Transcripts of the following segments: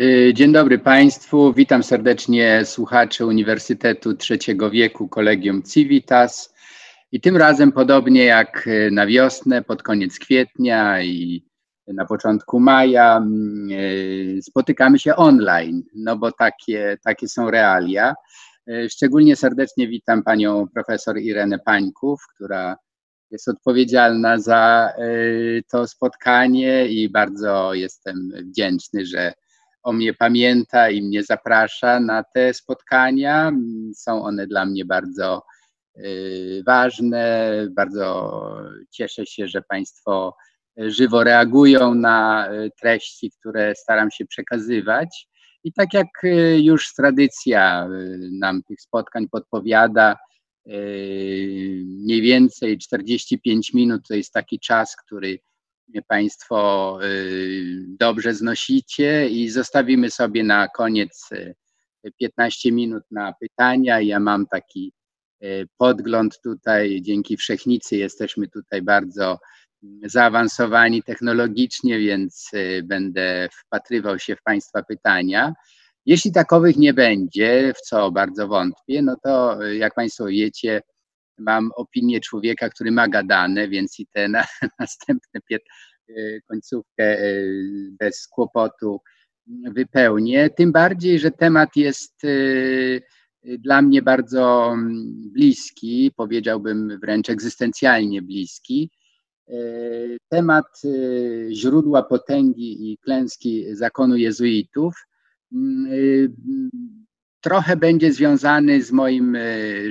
Y, dzień dobry Państwu. Witam serdecznie słuchaczy Uniwersytetu Trzeciego Wieku Kolegium Civitas. I tym razem, podobnie jak na wiosnę, pod koniec kwietnia i na początku maja, mm, y, spotykamy się online, no bo takie, takie są realia. Y, szczególnie serdecznie witam panią profesor Irenę Pańków, która jest odpowiedzialna za to spotkanie i bardzo jestem wdzięczny, że o mnie pamięta i mnie zaprasza na te spotkania. Są one dla mnie bardzo y, ważne. Bardzo cieszę się, że Państwo żywo reagują na y, treści, które staram się przekazywać. I tak jak y, już tradycja nam tych spotkań podpowiada, mniej więcej 45 minut to jest taki czas, który Państwo y, dobrze znosicie i zostawimy sobie na koniec 15 y, minut na pytania. Ja mam taki y, podgląd tutaj, dzięki Wszechnicy jesteśmy tutaj bardzo zaawansowani technologicznie, więc będę wpatrywał się w Państwa pytania. Jeśli takowych nie będzie, w co bardzo wątpię, no to jak Państwo wiecie, mam opinię człowieka, który ma gadane, więc i te na, następne e, końcówkę e, bez kłopotu wypełnię. Tym bardziej, że temat jest e, dla mnie bardzo mm, bliski, powiedziałbym wręcz egzystencjalnie bliski. Temat źródła potęgi i klęski zakonu jezuitów mm, trochę będzie związany z moim e,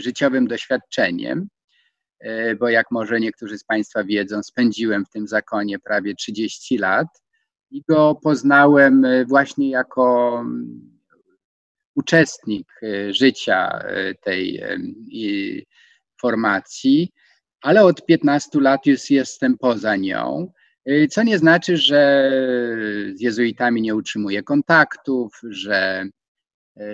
życiowym doświadczeniem, e, bo jak może niektórzy z Państwa wiedzą, spędziłem w tym zakonie prawie 30 lat i go poznałem e, właśnie jako mm, uczestnik życia tej formacji, ale od 15 lat już jestem poza nią. Co nie znaczy, że z jezuitami nie utrzymuję kontaktów, że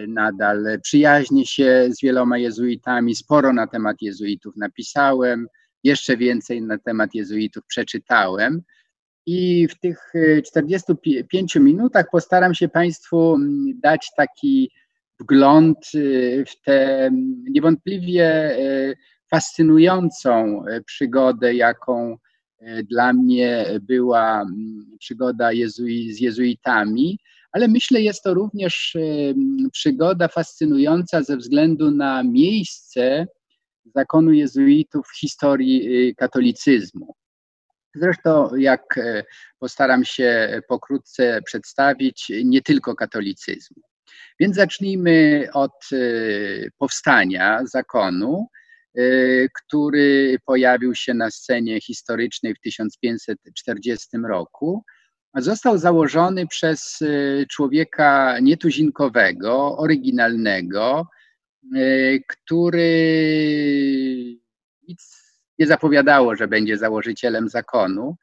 nadal przyjaźnię się z wieloma jezuitami, sporo na temat jezuitów napisałem, jeszcze więcej na temat jezuitów przeczytałem. I w tych 45 e, minutach postaram się Państwu mm, dać taki wgląd e, w tę niewątpliwie fascynującą przygodę, jaką dla mnie była mm, przygoda z jezuitami, ale myślę, jest to również przygoda fascynująca ze względu na miejsce zakonu jezuitów w historii y, katolicyzmu. Zresztą, jak e, postaram się pokrótce przedstawić, nie tylko katolicyzmu. Więc zacznijmy od e, powstania zakonu, e, który pojawił się na scenie historycznej w 1540 roku został założony przez y, człowieka nietuzinkowego, oryginalnego, y, który nic nie zapowiadało, że będzie założycielem zakonu.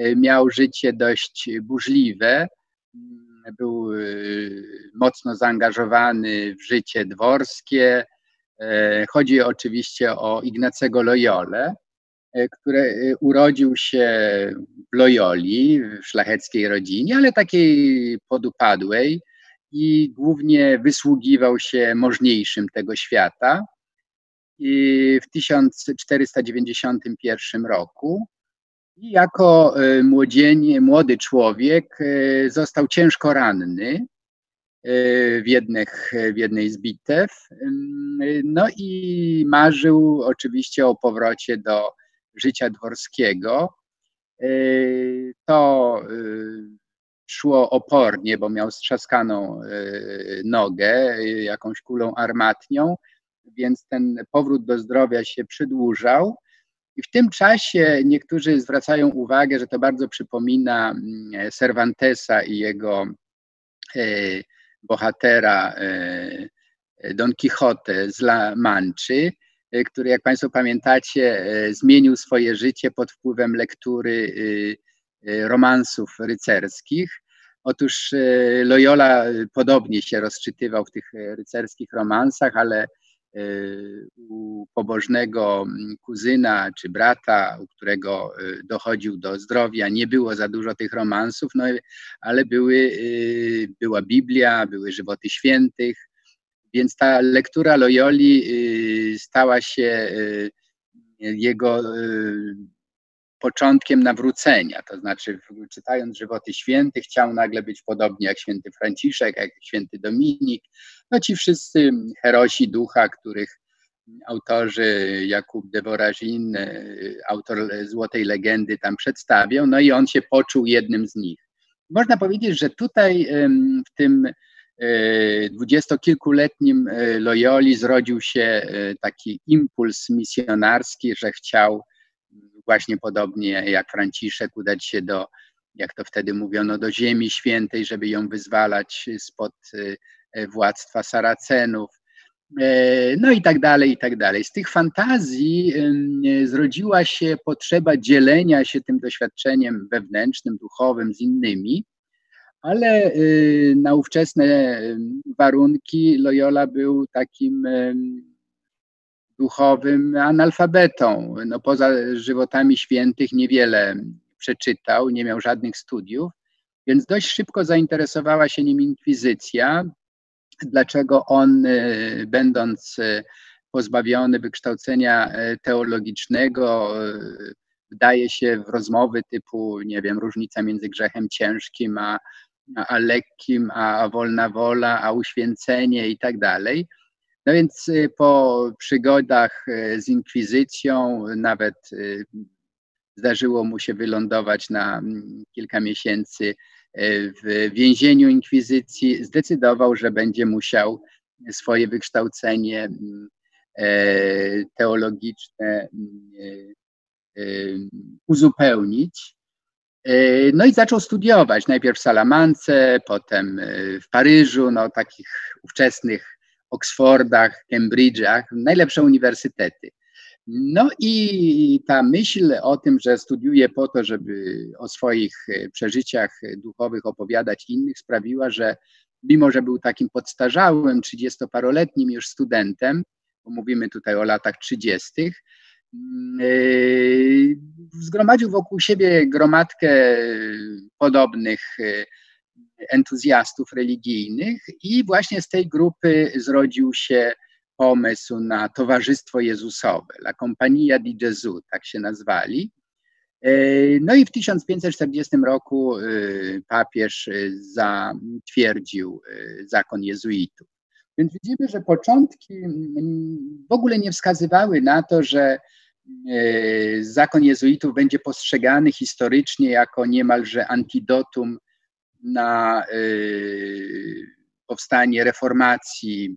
Y, miał życie dość burzliwe, był mocno zaangażowany w życie dworskie. Chodzi oczywiście o Ignacego Loyole, który e, urodził się w Loyoli, w szlacheckiej rodzinie, ale takiej podupadłej i głównie wysługiwał się możniejszym tego świata. I w 1491 roku i jako e, młody człowiek został ciężko ranny w, jednych, w jednej z bitew. No i marzył oczywiście o powrocie do życia dworskiego. E, to e, szło opornie, bo miał strzaskaną e, nogę jakąś kulą armatnią, więc ten powrót do zdrowia się przedłużał. I w tym czasie niektórzy zwracają uwagę, że to bardzo przypomina mm, Cervantesa i jego bohatera Don Quixote z La Manczy, Y, który, jak Państwo pamiętacie, y, zmienił swoje życie pod wpływem lektury y, romansów rycerskich. Otóż Loyola podobnie się rozczytywał w tych rycerskich romansach, ale u pobożnego kuzyna czy brata, u którego dochodził do zdrowia, nie było za dużo tych romansów, no, ale były, była Biblia, były żywoty świętych, więc ta lektura Loyoli stała się jego początkiem nawrócenia, to znaczy czytając żywoty świętych chciał nagle być podobnie jak święty Franciszek, jak święty Dominik, no ci wszyscy herosi ducha, których autorzy Jakub de Voragin, autor Złotej Legendy tam przedstawią, no i on się poczuł jednym z nich. Można powiedzieć, że tutaj w tym dwudziestokilkuletnim Loyoli zrodził się taki impuls misjonarski, że chciał właśnie podobnie jak Franciszek udać się do, jak to wtedy mówiono, do Ziemi Świętej, żeby ją wyzwalać spod e, władztwa Saracenów. E, no i tak dalej, i tak dalej. Z tych fantazji zrodziła się potrzeba dzielenia się tym doświadczeniem wewnętrznym, duchowym z innymi, ale e, na ówczesne warunki Loyola był takim duchowym analfabetą. No, poza żywotami świętych niewiele przeczytał, nie miał żadnych studiów, więc dość szybko zainteresowała się nim inkwizycja. Dlaczego on, będąc pozbawiony wykształcenia teologicznego, wdaje się w rozmowy typu, nie wiem, różnica między grzechem ciężkim a, a lekkim, a wolna wola, a uświęcenie i tak dalej no więc y, po przygodach y, z inkwizycją, nawet y, zdarzyło mu się wylądować na mm, kilka miesięcy w więzieniu inkwizycji, zdecydował, że będzie musiał swoje wykształcenie mm, e, teologiczne mm, uzupełnić. E, no i zaczął studiować, najpierw w Salamance, potem w Paryżu, no takich ówczesnych Oxfordach, Cambridge'ach, najlepsze uniwersytety. No i ta myśl o tym, że studiuje po to, żeby o swoich e, przeżyciach duchowych opowiadać innych, sprawiła, że mimo, że był takim podstarzałym, trzydziestoparoletnim już studentem, bo mówimy tutaj o latach trzydziestych, zgromadził wokół siebie gromadkę podobnych e, entuzjastów religijnych i właśnie z tej grupy zrodził się pomysł na Towarzystwo Jezusowe, La Compagnia di Gesù, tak się nazwali. E, no i w 1540 roku e, papież zatwierdził e, zakon jezuitów. Więc widzimy, że początki w ogóle nie wskazywały na to, że zakon jezuitów będzie postrzegany historycznie jako niemalże antidotum na y, powstanie reformacji,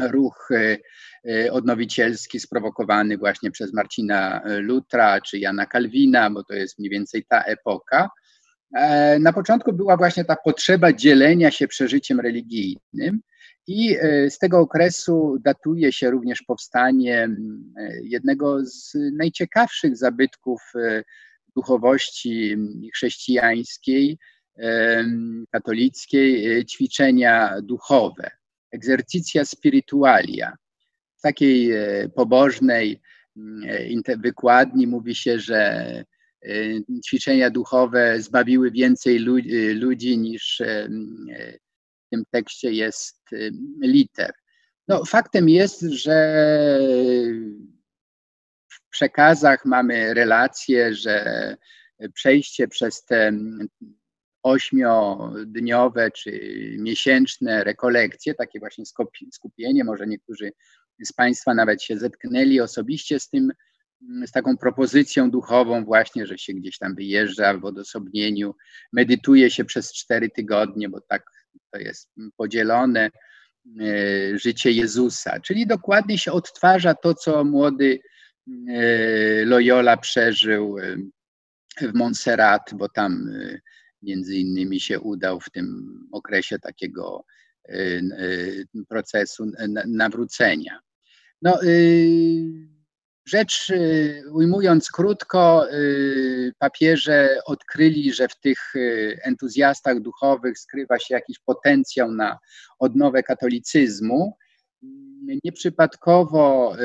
ruch y, odnowicielski sprowokowany właśnie przez Marcina Lutra czy Jana Kalwina, bo to jest mniej więcej ta epoka. E, na początku była właśnie ta potrzeba dzielenia się przeżyciem religijnym, i z tego okresu datuje się również powstanie jednego z najciekawszych zabytków duchowości chrześcijańskiej, katolickiej e, ćwiczenia duchowe, exercitia spiritualia. W takiej e, pobożnej e, wykładni mówi się, że ćwiczenia duchowe zbawiły więcej ludzi niż w tym tekście jest liter. No, faktem jest, że w przekazach mamy relacje, że przejście przez te ośmiodniowe czy miesięczne rekolekcje, takie właśnie skupienie, może niektórzy z Państwa nawet się zetknęli osobiście z tym, z taką propozycją duchową właśnie, że się gdzieś tam wyjeżdża w odosobnieniu, medytuje się przez cztery tygodnie, bo tak to jest podzielone, e, życie Jezusa, czyli dokładnie się odtwarza to, co młody e, Loyola przeżył e, w Montserrat, bo tam między innymi się udał w tym okresie takiego procesu nawrócenia. No, y, rzecz ujmując krótko, papieże odkryli, że w tych entuzjastach duchowych skrywa się jakiś potencjał na odnowę katolicyzmu Nieprzypadkowo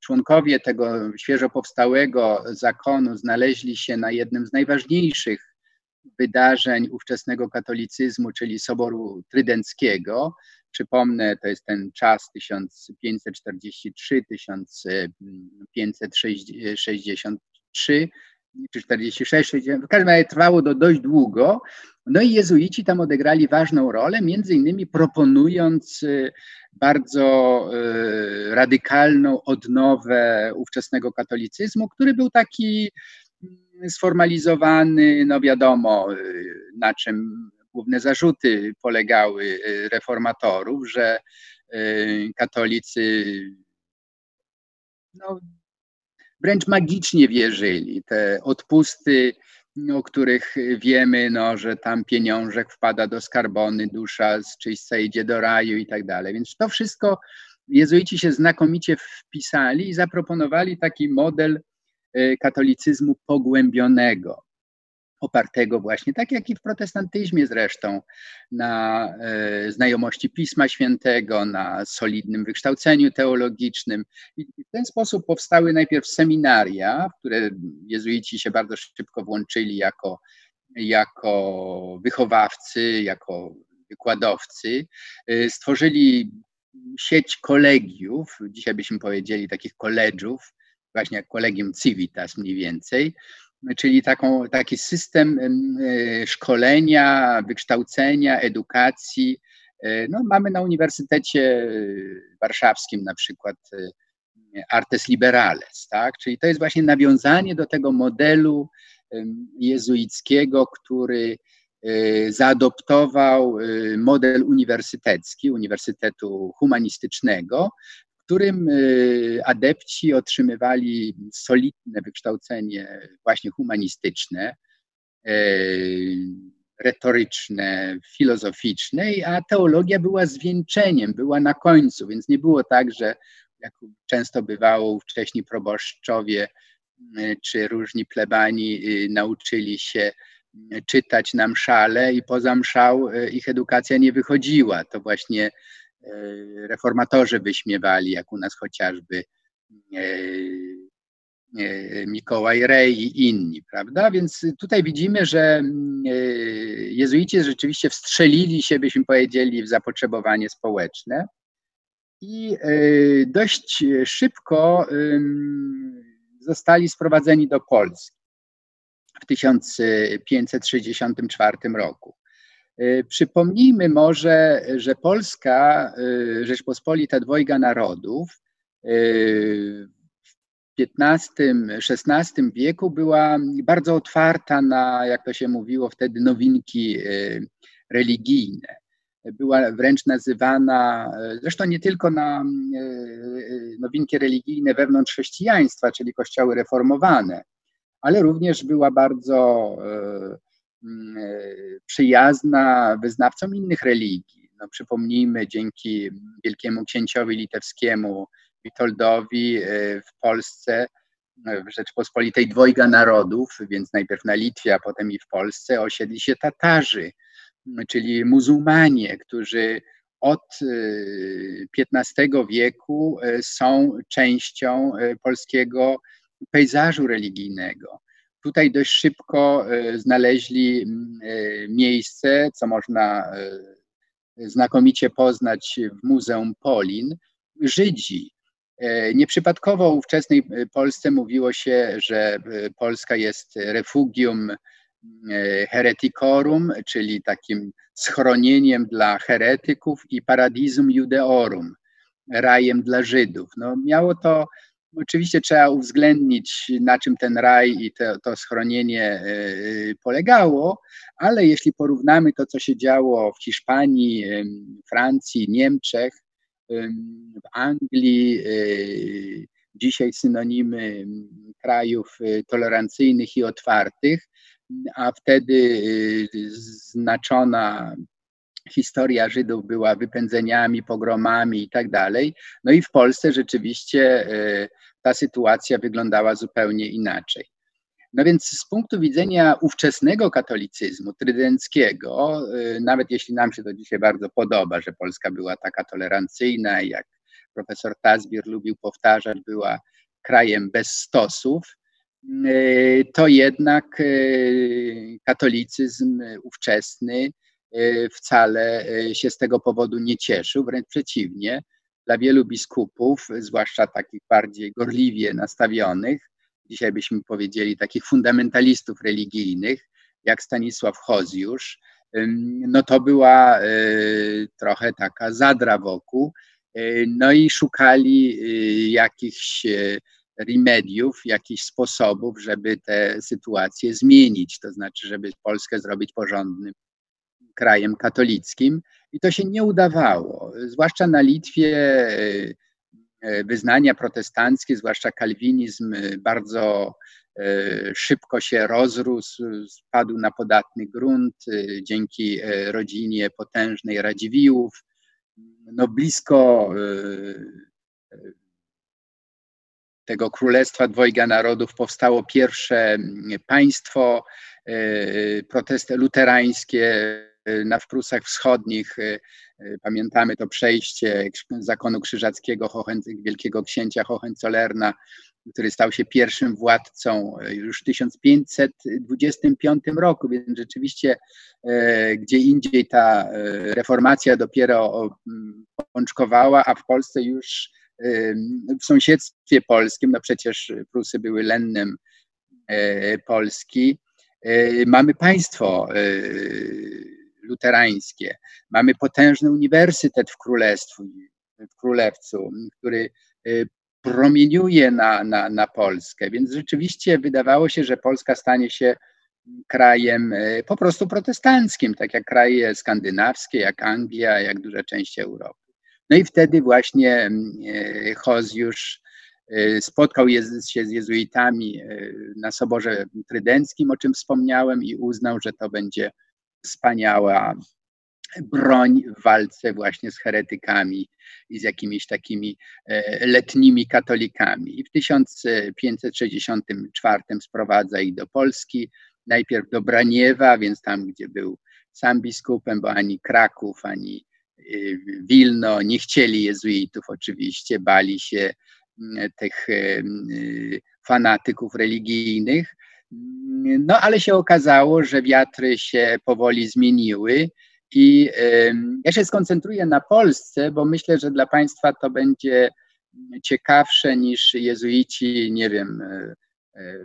członkowie tego świeżo powstałego zakonu znaleźli się na jednym z najważniejszych wydarzeń ówczesnego katolicyzmu, czyli Soboru Trydenckiego. Przypomnę, to jest ten czas 1543-1563 czy 46, w każdym razie trwało to dość długo. No i jezuici tam odegrali ważną rolę, między innymi proponując y, bardzo y, radykalną odnowę ówczesnego katolicyzmu, który był taki mm, sformalizowany, no wiadomo, y, na czym główne zarzuty polegały reformatorów, że katolicy no, wręcz magicznie wierzyli. Te odpusty, o których wiemy, no, że tam pieniążek wpada do skarbony, dusza z czyśćca idzie do raju i tak dalej. Więc to wszystko jezuici się znakomicie wpisali i zaproponowali taki model e, katolicyzmu pogłębionego opartego właśnie, tak jak i w protestantyzmie zresztą, na e, znajomości Pisma Świętego, na solidnym wykształceniu teologicznym. I w ten sposób powstały najpierw seminaria, w które jezuici się bardzo szybko włączyli jako, jako wychowawcy, jako wykładowcy. E, stworzyli sieć kolegiów, dzisiaj byśmy powiedzieli takich koledżów, właśnie jak kolegium Civitas mniej więcej, czyli taką, taki system e, szkolenia, wykształcenia, edukacji. E, no, mamy na Uniwersytecie Warszawskim na przykład e, Artes Liberales, tak? czyli to jest właśnie nawiązanie do tego modelu jezuickiego, który zaadoptował model uniwersytecki, Uniwersytetu Humanistycznego, którym y, adepci otrzymywali solidne wykształcenie właśnie humanistyczne, y, retoryczne, filozoficzne, a teologia była zwieńczeniem, była na końcu, więc nie było tak, że jak często bywało wcześniej proboszczowie y, czy różni plebani nauczyli się czytać na mszale i poza mszał ich edukacja nie wychodziła. To właśnie reformatorzy wyśmiewali, jak u nas chociażby e, e, Mikołaj Rej i inni, prawda? Więc tutaj widzimy, że jezuici rzeczywiście wstrzelili się, byśmy powiedzieli, w zapotrzebowanie społeczne i dość szybko zostali sprowadzeni do Polski w 1564 roku. E, przypomnijmy może, że Polska, e, Rzeczpospolita Dwojga Narodów e, w XV-XVI wieku była bardzo otwarta na, jak to się mówiło wtedy, nowinki religijne. Była wręcz nazywana, zresztą nie tylko na nowinki religijne wewnątrz chrześcijaństwa, czyli kościoły reformowane, ale również była bardzo przyjazna wyznawcom innych religii. No, przypomnijmy, dzięki wielkiemu księciowi litewskiemu Witoldowi e, w Polsce, e, w Rzeczpospolitej dwojga narodów, więc najpierw na Litwie, a potem i w Polsce, osiedli się Tatarzy, czyli muzułmanie, którzy od XV wieku są częścią polskiego pejzażu religijnego. Tutaj dość szybko e, znaleźli e, miejsce, co można e, znakomicie poznać w Muzeum Polin, Żydzi. Nieprzypadkowo w ówczesnej Polsce mówiło się, że Polska jest refugium hereticorum, czyli takim schronieniem dla heretyków i paradisum judeorum, rajem dla Żydów. No, miało to Oczywiście trzeba uwzględnić, na czym ten raj i to, to schronienie e, polegało, ale jeśli porównamy to, co się działo w Hiszpanii, Francji, Niemczech, w Anglii, e, dzisiaj synonimy krajów e, tolerancyjnych i otwartych, a wtedy znaczona historia Żydów była wypędzeniami, pogromami i tak dalej. No i w Polsce rzeczywiście e, ta sytuacja wyglądała zupełnie inaczej. No więc z punktu widzenia ówczesnego katolicyzmu trydenckiego, nawet jeśli nam się to dzisiaj bardzo podoba, że Polska była taka tolerancyjna, jak profesor Tazbir lubił powtarzać, była krajem bez stosów, to jednak katolicyzm ówczesny wcale się z tego powodu nie cieszył, wręcz przeciwnie. Dla wielu biskupów, zwłaszcza takich bardziej gorliwie nastawionych, dzisiaj byśmy powiedzieli takich fundamentalistów religijnych, jak Stanisław Hozjusz, no to była e, trochę taka zadra wokół. E, no i szukali e, jakichś remediów, jakichś sposobów, żeby tę sytuację zmienić, to znaczy, żeby Polskę zrobić porządnym krajem katolickim. I to się nie udawało. Zwłaszcza na Litwie E, wyznania protestanckie, zwłaszcza kalwinizm, e, bardzo e, szybko się rozrósł, spadł na podatny grunt dzięki rodzinie potężnej Radziwiłłów. No blisko tego Królestwa Dwojga Narodów powstało pierwsze państwo protesty luterańskie na Prusach Wschodnich. Pamiętamy to przejście zakonu krzyżackiego wielkiego księcia Hohenzollerna, który stał się pierwszym władcą już w 1525 roku, więc rzeczywiście gdzie indziej ta reformacja dopiero pączkowała, a w Polsce już w sąsiedztwie polskim, no przecież Prusy były lennem Polski, mamy państwo luterańskie. Mamy potężny uniwersytet w królestwu, w królewcu, który y, promieniuje na, na, na Polskę, więc rzeczywiście wydawało się, że Polska stanie się krajem y, po prostu protestanckim, tak jak kraje skandynawskie, jak Anglia, jak duża część Europy. No i wtedy właśnie y, Hozjusz spotkał się z jezuitami na Soborze Trydenckim, o czym wspomniałem, i uznał, że to będzie wspaniała broń w walce właśnie z heretykami i z jakimiś takimi e, letnimi katolikami. I w 1564 sprowadza ich do Polski, najpierw do Braniewa, więc tam, gdzie był sam biskupem, bo ani Kraków, ani e, Wilno nie chcieli jezuitów. Oczywiście, bali się tych e, fanatyków religijnych, no ale się okazało, że wiatry się powoli zmieniły i ja się skoncentruję na Polsce, bo myślę, że dla Państwa to będzie ciekawsze niż jezuici, nie wiem, e, e,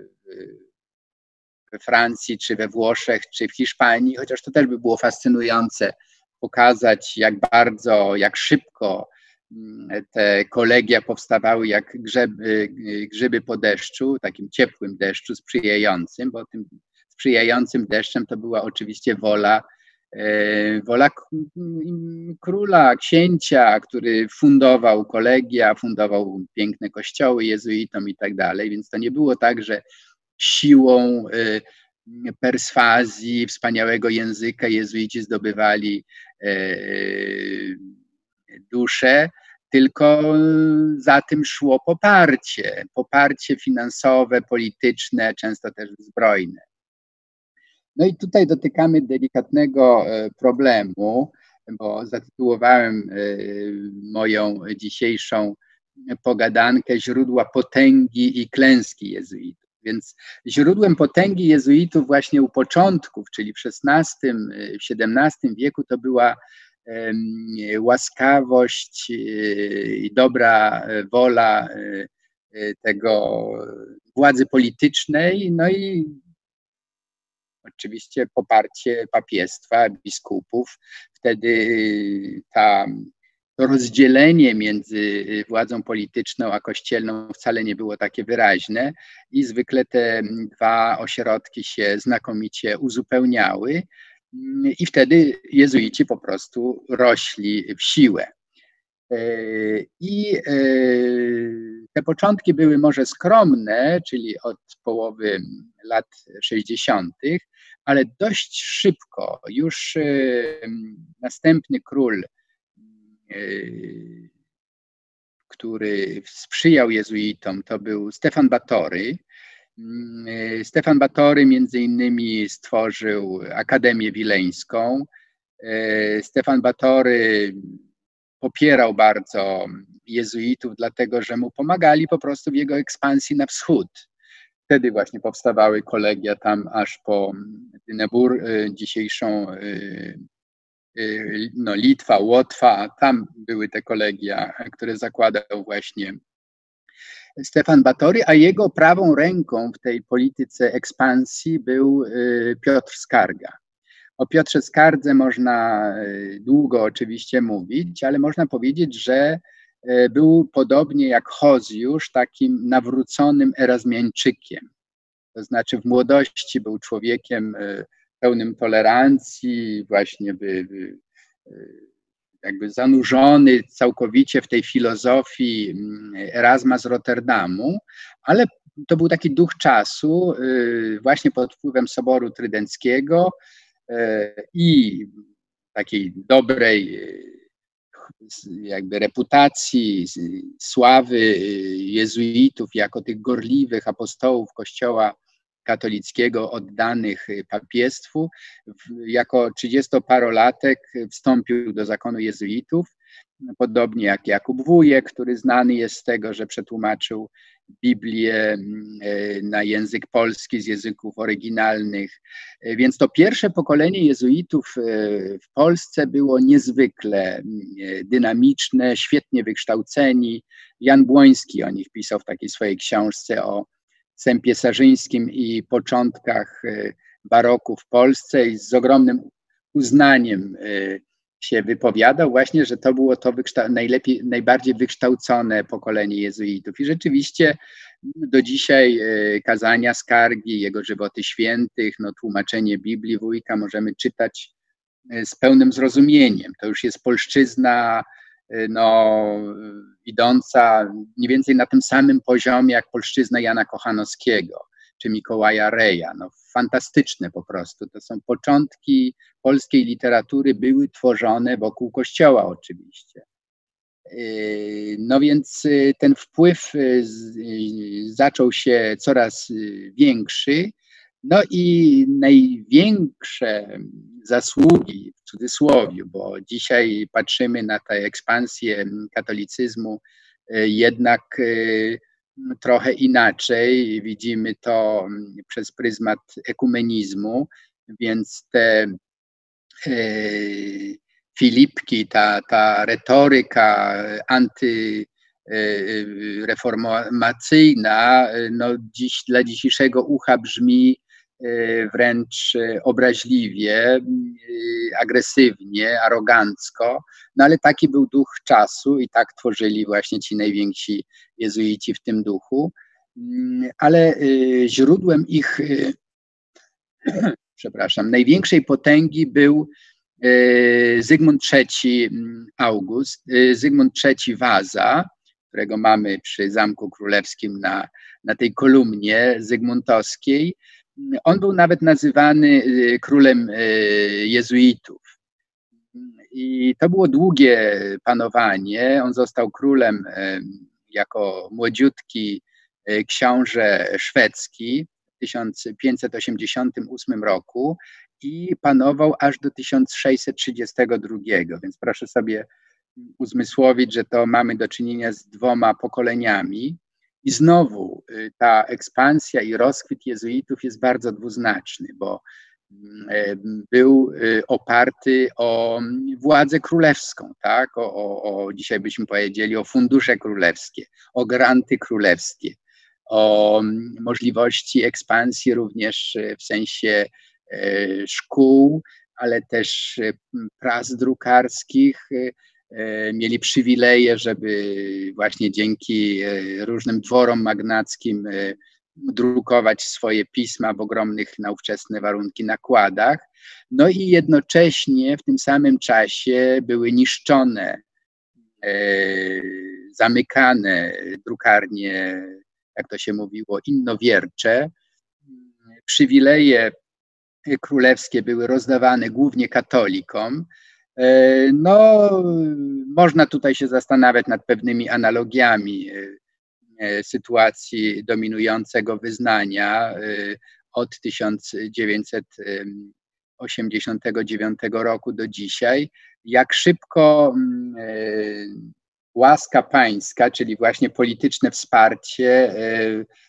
we Francji, czy we Włoszech, czy w Hiszpanii, chociaż to też by było fascynujące pokazać, jak bardzo, jak szybko te kolegia powstawały jak grzyby, grzyby po deszczu, takim ciepłym deszczu, sprzyjającym, bo tym sprzyjającym deszczem to była oczywiście wola, e, wola króla, księcia, który fundował kolegia, fundował piękne kościoły jezuitom i tak dalej, więc to nie było tak, że siłą e, perswazji, wspaniałego języka jezuici zdobywali e, duszę, tylko za tym szło poparcie, poparcie finansowe, polityczne, często też zbrojne. No i tutaj dotykamy delikatnego e, problemu, bo zatytułowałem e, moją dzisiejszą pogadankę Źródła potęgi i klęski jezuitów. Więc źródłem potęgi jezuitów właśnie u początków, czyli w XVI, XVII wieku, to była łaskawość e, i dobra wola e, e, tego władzy politycznej, no i oczywiście poparcie papiestwa, biskupów. Wtedy ta, to rozdzielenie między władzą polityczną a kościelną wcale nie było takie wyraźne i zwykle te dwa ośrodki się znakomicie uzupełniały. I wtedy jezuici po prostu rośli w siłę. E, I e, te początki były może skromne, czyli od połowy lat 60., ale dość szybko już e, następny król, który sprzyjał jezuitom, to był Stefan Batory, Stefan Batory między innymi stworzył Akademię Wileńską. Stefan Batory popierał bardzo jezuitów, dlatego że mu pomagali po prostu w jego ekspansji na wschód. Wtedy właśnie powstawały kolegia tam aż po Dynebur, dzisiejszą Y, no, Litwa, Łotwa, tam były te kolegia, które zakładał właśnie Stefan Batory, a jego prawą ręką w tej polityce ekspansji był y, Piotr Skarga. O Piotrze Skardze można y, długo oczywiście mówić, ale można powiedzieć, że był podobnie jak Hozjusz takim nawróconym erazmiańczykiem. To znaczy w młodości był człowiekiem pełnym tolerancji, właśnie by, by jakby zanurzony całkowicie w tej filozofii mm, Erasma z Rotterdamu, ale to był taki duch czasu, y, właśnie pod wpływem Soboru Trydenckiego y, i takiej dobrej y, jakby reputacji, sławy jezuitów jako tych gorliwych apostołów Kościoła katolickiego oddanych y, papiestwu. Jako 30-parolatek wstąpił do zakonu jezuitów, podobnie jak Jakub Wujek, który znany jest z tego, że przetłumaczył Biblię mm, y, na język polski z języków oryginalnych. Y, więc to pierwsze pokolenie jezuitów w Polsce było niezwykle mm, dynamiczne, świetnie wykształceni. Jan Błoński o nich pisał w takiej swojej książce o Sępie Sarzyńskim i początkach e, baroku w Polsce i z ogromnym uznaniem e, się wypowiadał właśnie, że to było to najlepiej, najbardziej wykształcone pokolenie jezuitów. I rzeczywiście do dzisiaj e, kazania, skargi, jego żywoty świętych, no, tłumaczenie Biblii wujka możemy czytać z pełnym zrozumieniem. To już jest polszczyzna no, idąca mniej więcej na tym samym poziomie jak polszczyzna Jana Kochanowskiego czy Mikołaja Reja. No, fantastyczne po prostu. To są początki polskiej literatury, były tworzone wokół kościoła oczywiście. Y, no więc y, ten wpływ zaczął się coraz większy. No i największe zasługi w cudzysłowie, bo dzisiaj patrzymy na tę ekspansję katolicyzmu e, jednak e, trochę inaczej. Widzimy to przez pryzmat ekumenizmu, więc te e, Filipki, ta, ta retoryka antyreformacyjna, no dziś, dla dzisiejszego ucha brzmi wręcz y, obraźliwie, y, agresywnie, arogancko, no ale taki był duch czasu i tak tworzyli właśnie ci najwięksi jezuici w tym duchu. Mm, ale źródłem ich, przepraszam, największej potęgi był Zygmunt III mm, August, Zygmunt III Waza, którego mamy przy Zamku Królewskim na, na tej kolumnie zygmuntowskiej, on był nawet nazywany y, królem y, jezuitów. I to było długie panowanie. On został królem y, jako młodziutki książę szwedzki w 1588 roku i panował aż do 1632. Więc proszę sobie uzmysłowić, że to mamy do czynienia z dwoma pokoleniami. I znowu y, ta ekspansja i rozkwit jezuitów jest bardzo dwuznaczny, bo mm, e, był y, oparty o władzę królewską, tak? O, o, o, dzisiaj byśmy powiedzieli o fundusze królewskie, o granty królewskie, o mm, możliwości ekspansji również y, w sensie e, szkół, ale też pras drukarskich, mieli przywileje, żeby właśnie dzięki e, różnym dworom magnackim e, drukować swoje pisma w ogromnych na ówczesne warunki nakładach. No i jednocześnie w tym samym czasie były niszczone, zamykane drukarnie, jak to się mówiło, innowiercze. Przywileje królewskie były rozdawane głównie katolikom, E, no, można tutaj się zastanawiać nad pewnymi analogiami. E, sytuacji dominującego wyznania od 1989 roku do dzisiaj, jak szybko mm, łaska pańska, czyli właśnie polityczne wsparcie,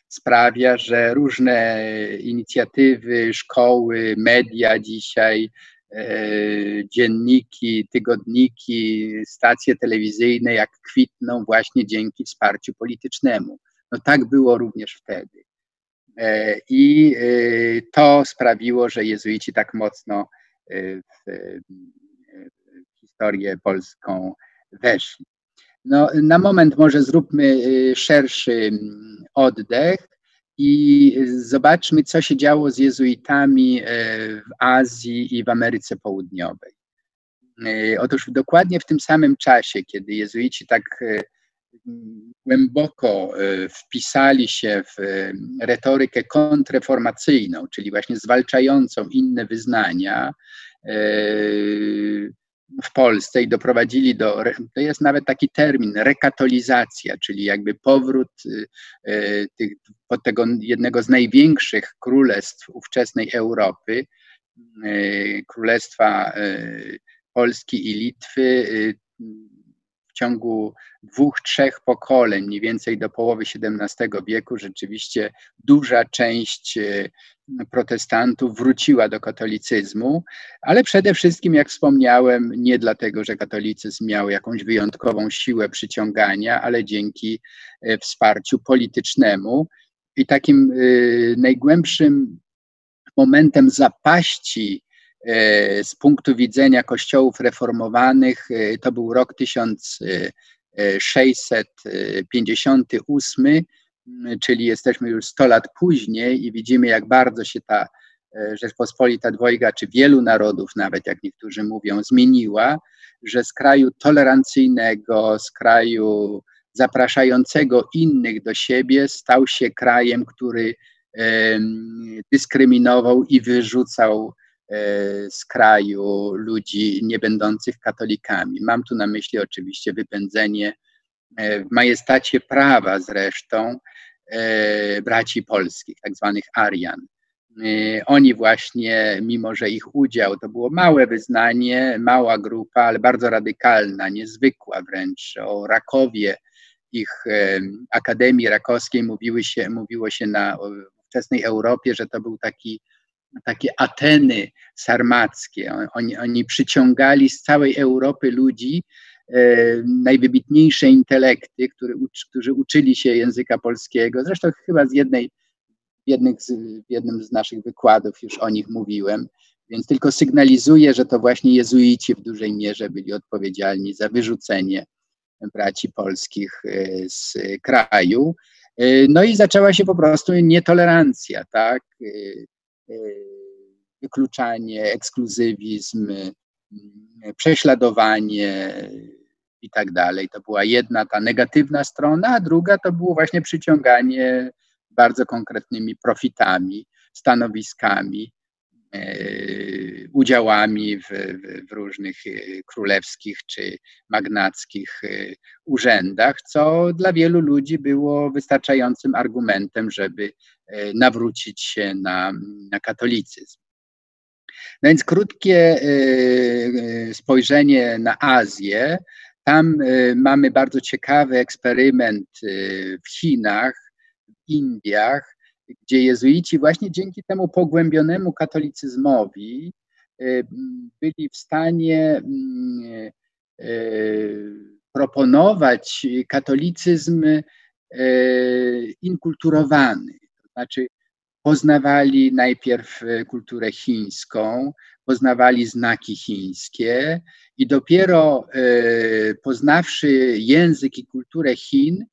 sprawia, że różne inicjatywy, szkoły, media dzisiaj, e, dzienniki, tygodniki, stacje telewizyjne, jak kwitną właśnie dzięki wsparciu politycznemu. No tak było również wtedy. E, I e, to sprawiło, że jezuici tak mocno w historię polską weszli. No, na moment może zróbmy szerszy mm, oddech i zobaczmy, co się działo z jezuitami e, w Azji i w Ameryce Południowej. E, otóż dokładnie w tym samym czasie, kiedy jezuici tak e, głęboko wpisali się w retorykę kontreformacyjną, czyli właśnie zwalczającą inne wyznania, Polsce i doprowadzili do, to jest nawet taki termin, rekatolizacja, czyli jakby powrót y, y, tych, tego jednego z największych królestw ówczesnej Europy, y, królestwa Polski i Litwy, w ciągu dwóch, trzech pokoleń, mniej więcej do połowy XVII wieku, rzeczywiście duża część protestantów wróciła do katolicyzmu, ale przede wszystkim, jak wspomniałem, nie dlatego, że katolicyzm miał jakąś wyjątkową siłę przyciągania, ale dzięki e, wsparciu politycznemu. I takim e, najgłębszym momentem zapaści e, z punktu widzenia kościołów reformowanych to był rok 1658 czyli jesteśmy już 100 lat później i widzimy, jak bardzo się ta e, Rzeczpospolita Dwojga, czy wielu narodów, nawet jak niektórzy mówią, zmieniła, że z kraju tolerancyjnego, z kraju zapraszającego innych do siebie, stał się krajem, który dyskryminował i wyrzucał e, z kraju ludzi nie będących katolikami. Mam tu na myśli oczywiście wypędzenie w majestacie prawa zresztą E, braci polskich, tak zwanych Arian. E, oni właśnie, mimo że ich udział to było małe wyznanie, mała grupa, ale bardzo radykalna, niezwykła wręcz, o Rakowie, ich e, Akademii Rakowskiej mówiły się, mówiło się na ówczesnej Europie, że to był taki takie Ateny sarmackie. Oni, oni przyciągali z całej Europy ludzi, E, najwybitniejsze intelekty, który, którzy uczyli się języka polskiego. Zresztą chyba z jednej, w, z, w jednym z naszych wykładów już o nich mówiłem, więc tylko sygnalizuję, że to właśnie jezuici w dużej mierze byli odpowiedzialni za wyrzucenie braci polskich e, z kraju. E, no i zaczęła się po prostu nietolerancja, tak? Wykluczanie, ekskluzywizm, prześladowanie, i tak dalej. To była jedna ta negatywna strona, a druga to było właśnie przyciąganie bardzo konkretnymi profitami, stanowiskami, e, udziałami w, w, różnych e, królewskich czy magnackich e, urzędach, co dla wielu ludzi było wystarczającym argumentem, żeby nawrócić się na, na katolicyzm. No więc krótkie spojrzenie na Azję tam y, mamy bardzo ciekawy eksperyment y, w Chinach, w Indiach, gdzie jezuici właśnie dzięki temu pogłębionemu katolicyzmowi y, byli w stanie mm, proponować katolicyzm inkulturowany, to znaczy poznawali najpierw kulturę chińską, poznawali znaki chińskie i dopiero e, poznawszy język i kulturę Chin,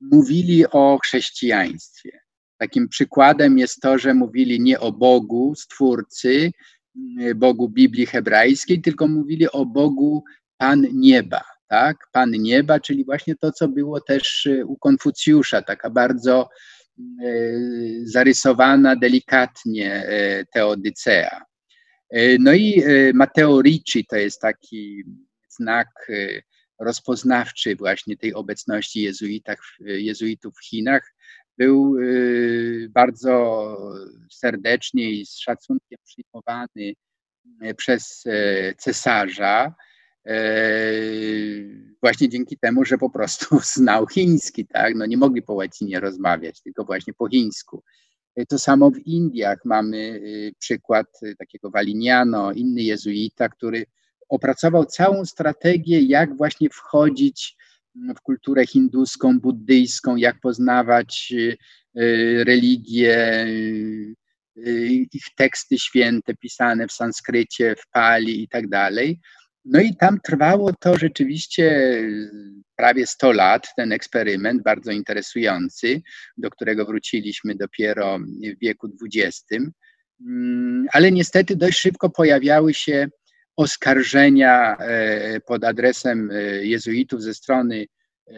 mówili o chrześcijaństwie. Takim przykładem jest to, że mówili nie o Bogu, Stwórcy, Bogu Biblii hebrajskiej, tylko mówili o Bogu Pan Nieba. Tak? Pan Nieba, czyli właśnie to, co było też u Konfucjusza, taka bardzo e, zarysowana delikatnie e, teodycea. E, no i e, Matteo Ricci to jest taki znak e, rozpoznawczy właśnie tej obecności jezuitów w Chinach był bardzo serdecznie i z szacunkiem przyjmowany przez cesarza, właśnie dzięki temu, że po prostu znał chiński, tak? No nie mogli po łacinie rozmawiać, tylko właśnie po chińsku. To samo w Indiach mamy przykład takiego Waliniano, inny jezuita, który opracował całą strategię, jak właśnie wchodzić w kulturę hinduską, buddyjską, jak poznawać y, y, religię, y, ich teksty święte pisane w sanskrycie, w pali i tak dalej. No i tam trwało to rzeczywiście prawie 100 lat, ten eksperyment bardzo interesujący, do którego wróciliśmy dopiero w wieku XX. Mm, ale niestety dość szybko pojawiały się oskarżenia e, pod adresem e, jezuitów ze strony, e,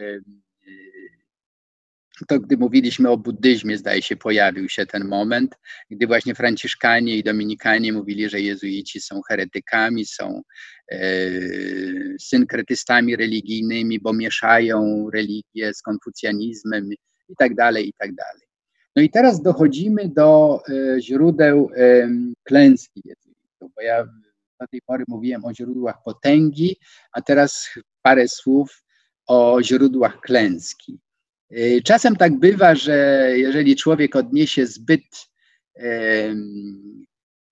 to gdy mówiliśmy o buddyzmie, zdaje się, pojawił się ten moment, gdy właśnie Franciszkanie i Dominikanie mówili, że jezuici są heretykami, są synkretystami religijnymi, bo mieszają religię z konfucjanizmem i tak dalej, i tak dalej. No i teraz dochodzimy do źródeł klęski jezuitów, bo ja do tej pory mówiłem o źródłach potęgi, a teraz parę słów o źródłach klęski. Y, czasem tak bywa, że jeżeli człowiek odniesie zbyt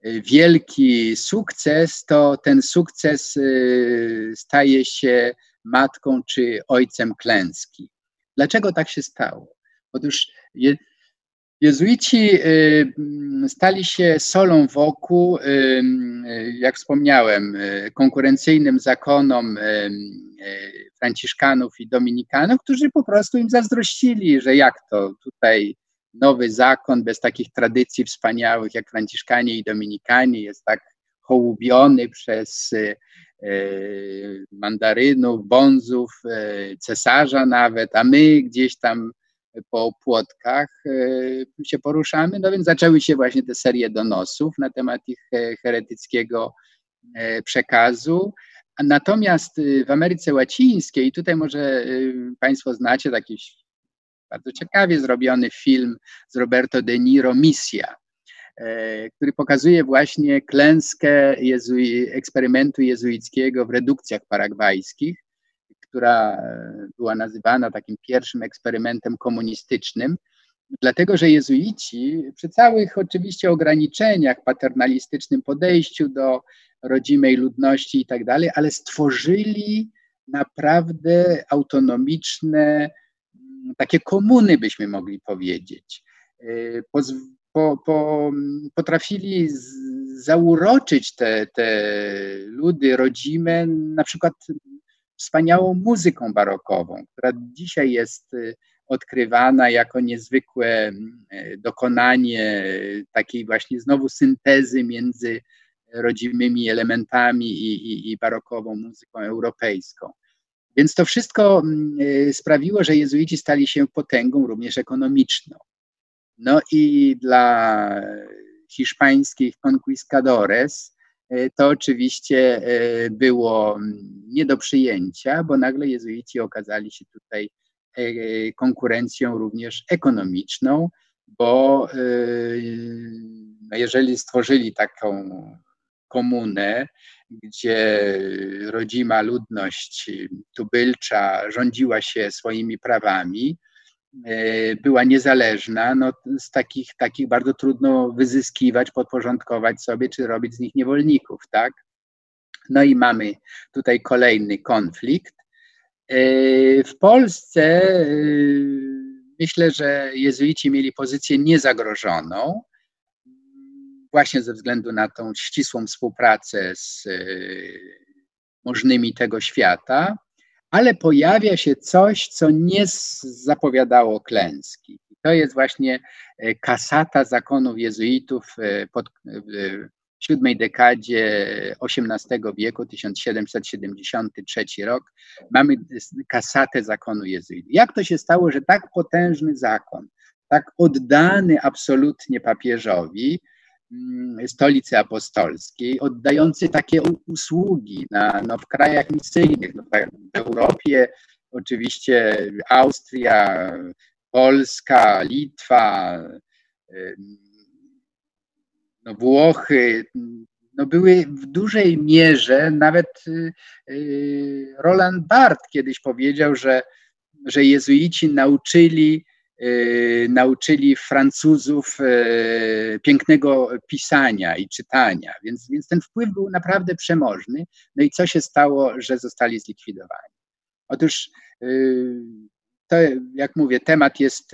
wielki sukces, to ten sukces y, staje się matką czy ojcem klęski. Dlaczego tak się stało? Otóż Jezuici y, stali się solą wokół, jak wspomniałem, konkurencyjnym zakonom Franciszkanów i Dominikanów, którzy po prostu im zazdrościli, że jak to tutaj nowy zakon bez takich tradycji wspaniałych jak Franciszkanie i Dominikanie jest tak hołubiony przez mandarynów, bonzów, cesarza nawet, a my gdzieś tam po płotkach się poruszamy, no więc zaczęły się właśnie te serie donosów na temat ich e, heretyckiego e, przekazu. Natomiast w Ameryce Łacińskiej, tutaj może Państwo znacie taki bardzo ciekawie zrobiony film z Roberto De Niro, Misja, który pokazuje właśnie klęskę jezui- eksperymentu jezuickiego w redukcjach paragwajskich która e, była nazywana takim pierwszym eksperymentem komunistycznym, dlatego że jezuici przy całych oczywiście ograniczeniach, paternalistycznym podejściu do rodzimej ludności i tak dalej, ale stworzyli naprawdę autonomiczne, mm, takie komuny, byśmy mogli powiedzieć. E, po, po, potrafili zauroczyć te, te ludy rodzime, na przykład wspaniałą muzyką barokową, która dzisiaj jest y, odkrywana jako niezwykłe y, dokonanie takiej właśnie znowu syntezy między rodzimymi elementami i, i, i barokową muzyką europejską. Więc to wszystko y, sprawiło, że jezuici stali się potęgą również ekonomiczną. No i dla hiszpańskich conquistadores E, to oczywiście e, było mm, nie do przyjęcia, bo nagle jezuici okazali się tutaj konkurencją również ekonomiczną, bo no, jeżeli stworzyli taką komunę, gdzie rodzima ludność tubylcza rządziła się swoimi prawami, E, była niezależna, no z takich, takich bardzo trudno wyzyskiwać, podporządkować sobie, czy robić z nich niewolników, tak? No i mamy tutaj kolejny konflikt. E, w Polsce e, myślę, że jezuici mieli pozycję niezagrożoną, właśnie ze względu na tą ścisłą współpracę z możnymi tego świata ale pojawia się coś, co nie zapowiadało klęski. To jest właśnie e, kasata zakonów jezuitów e, pod, w siódmej dekadzie XVIII wieku, 1773 rok. Mamy kasatę zakonu jezuitów. Jak to się stało, że tak potężny zakon, tak oddany absolutnie papieżowi, stolicy apostolskiej, oddający takie usługi na, no, w krajach misyjnych, no, w Europie, oczywiście Austria, Polska, Litwa, no, Włochy, no były w dużej mierze, nawet y, y, Roland Barthes kiedyś powiedział, że, że jezuici nauczyli, nauczyli Francuzów pięknego pisania i czytania, więc, więc ten wpływ był naprawdę przemożny. No i co się stało, że zostali zlikwidowani? Otóż to, jak mówię, temat jest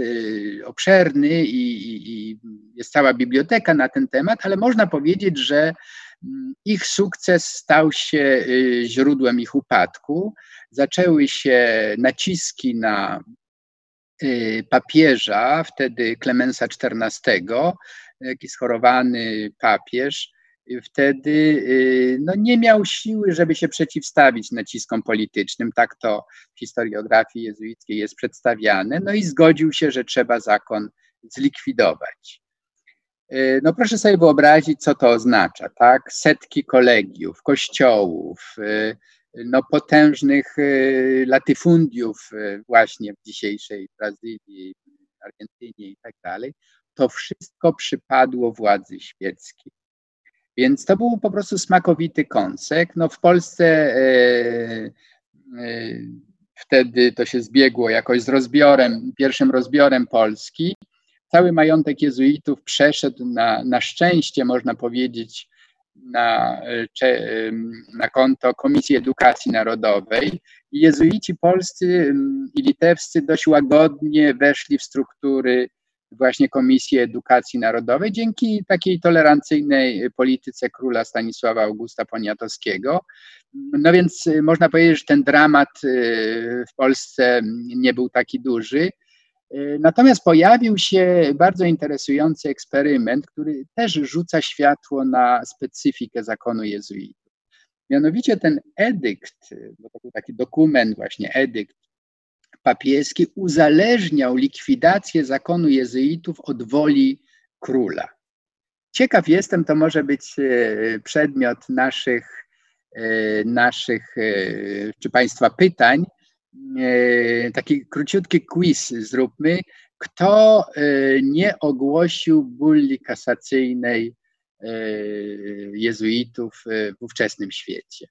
obszerny i, i, jest cała biblioteka na ten temat, ale można powiedzieć, że ich sukces stał się y, źródłem ich upadku. Zaczęły się naciski na y, papieża, wtedy Klemensa XIV, jakiś schorowany papież, wtedy y, no, nie miał siły, żeby się przeciwstawić naciskom politycznym. Tak to w historiografii jezuickiej jest przedstawiane. No i zgodził się, że trzeba zakon zlikwidować. Y, no proszę sobie wyobrazić, co to oznacza, tak? Setki kolegiów, kościołów, y, no potężnych y, latyfundiów właśnie w dzisiejszej Brazylii, Argentynie i tak dalej. To wszystko przypadło władzy świeckiej. Więc to był po prostu smakowity kąsek. No w Polsce e, e, wtedy to się zbiegło jakoś z rozbiorem, pierwszym rozbiorem Polski cały majątek jezuitów przeszedł na, na szczęście, można powiedzieć, na, na konto Komisji Edukacji Narodowej. Jezuici polscy i litewscy dość łagodnie weszli w struktury właśnie Komisji Edukacji Narodowej dzięki takiej tolerancyjnej polityce króla Stanisława Augusta Poniatowskiego. No więc można powiedzieć, że ten dramat y, w Polsce nie był taki duży. E, natomiast pojawił się bardzo interesujący eksperyment, który też rzuca światło na specyfikę zakonu jezuitów. Mianowicie ten edykt, bo to był taki dokument, właśnie edykt papieski, uzależniał likwidację zakonu jezuitów od woli króla. Ciekaw jestem, to może być e, przedmiot naszych, e, naszych czy Państwa pytań, E, taki króciutki quiz zróbmy. Kto e, nie ogłosił bulli kasacyjnej e, jezuitów w ówczesnym świecie?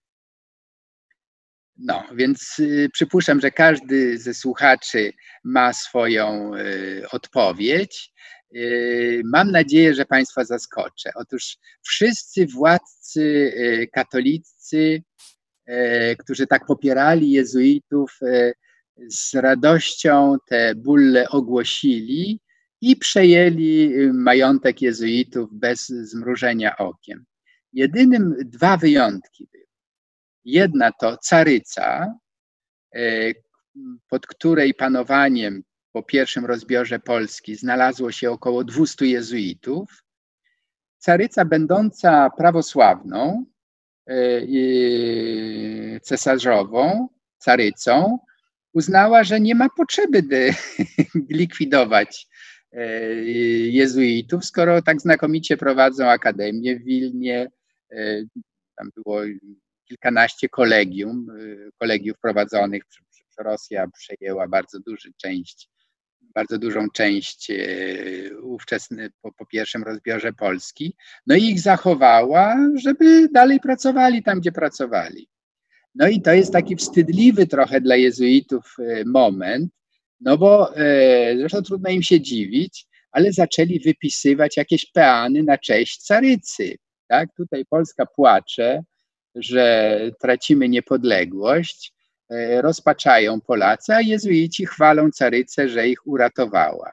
No, więc przypuszczam, że każdy ze słuchaczy ma swoją odpowiedź. Mam nadzieję, że Państwa zaskoczę. Otóż wszyscy władcy katolicy E, którzy tak popierali jezuitów, e, z radością te bulle ogłosili i przejęli y, majątek jezuitów bez zmrużenia okiem. Jedynym dwa wyjątki były. Jedna to caryca, e, pod której panowaniem po pierwszym rozbiorze Polski znalazło się około 200 jezuitów. Caryca będąca prawosławną, E, cesarzową, carycą, uznała, że nie ma potrzeby likwidować e, jezuitów, skoro tak znakomicie prowadzą akademię w Wilnie. E, tam było kilkanaście kolegium, kolegiów prowadzonych. Rosja przejęła bardzo dużą część bardzo dużą część e, ówczesny, po, po pierwszym rozbiorze Polski, no i ich zachowała, żeby dalej pracowali tam, gdzie pracowali. No i to jest taki wstydliwy trochę dla jezuitów e, moment, no bo e, zresztą trudno im się dziwić, ale zaczęli wypisywać jakieś peany na cześć carycy. Tak? Tutaj Polska płacze, że tracimy niepodległość, rozpaczają Polacy, a jezuici chwalą carycę, że ich uratowała.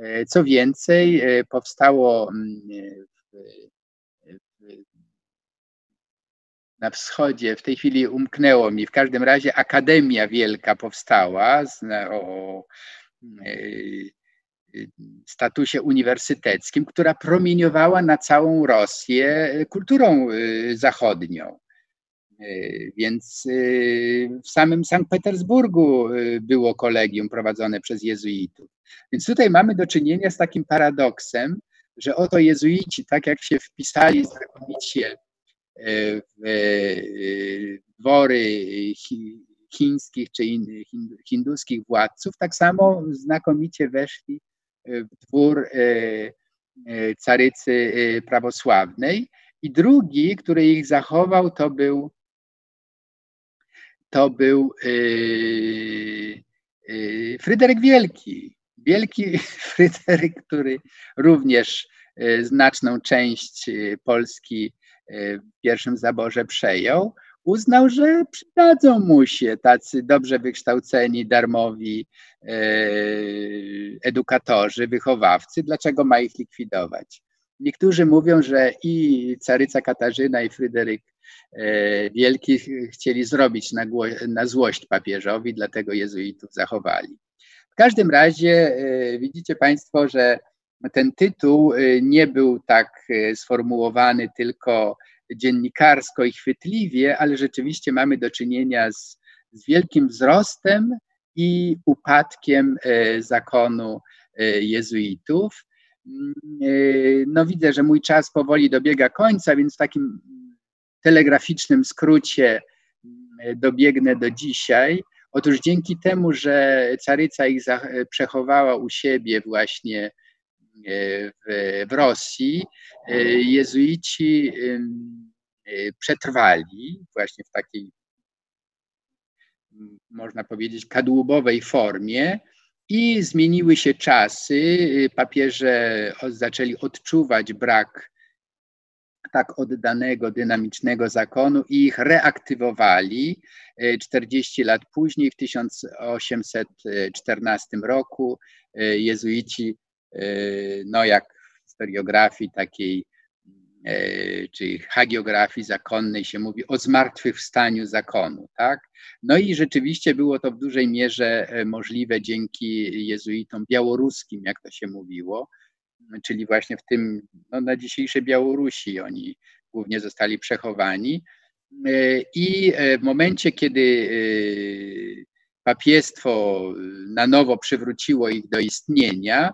E, co więcej, e, powstało mm, na wschodzie, w tej chwili umknęło mi, w każdym razie Akademia Wielka powstała o statusie uniwersyteckim, która promieniowała na całą Rosję kulturą zachodnią. E, więc e, w samym Sankt Petersburgu e, było kolegium prowadzone przez jezuitów. Więc tutaj mamy do czynienia z takim paradoksem, że oto jezuici, tak jak się wpisali znakomicie w dwory chińskich czy hinduskich władców, tak samo znakomicie weszli w dwór carycy prawosławnej. I drugi, który ich zachował, to był, to był yy, yy, Fryderyk Wielki. Wielki Fryderyk, który również yy, znaczną część Polski w pierwszym zaborze przejął, uznał, że przydadzą mu się tacy dobrze wykształceni, darmowi edukatorzy, wychowawcy. Dlaczego ma ich likwidować? Niektórzy mówią, że i caryca Katarzyna, i Fryderyk e, Wielki chcieli zrobić na, na złość papieżowi, dlatego jezuitów zachowali. W każdym razie e, widzicie Państwo, że ten tytuł e, nie był tak sformułowany tylko dziennikarsko i chwytliwie, ale rzeczywiście mamy do czynienia z, z wielkim wzrostem i upadkiem zakonu jezuitów. Yy, no widzę, że mój czas powoli dobiega końca, więc w takim telegraficznym skrócie yy, dobiegnę do dzisiaj. Otóż dzięki temu, że caryca ich przechowała u siebie właśnie w, w Rosji, jezuici przetrwali właśnie w takiej, można powiedzieć, kadłubowej formie i zmieniły się czasy. Papieże zaczęli odczuwać brak tak oddanego, dynamicznego zakonu i ich reaktywowali. 40 lat później, w 1814 roku, jezuici, no jak w historiografii takiej czy hagiografii zakonnej się mówi o zmartwychwstaniu zakonu, tak? No i rzeczywiście było to w dużej mierze e, możliwe dzięki jezuitom białoruskim, jak to się mówiło, czyli właśnie w tym, no na dzisiejszej Białorusi oni głównie zostali przechowani. E, I w momencie, kiedy papiestwo na nowo przywróciło ich do istnienia,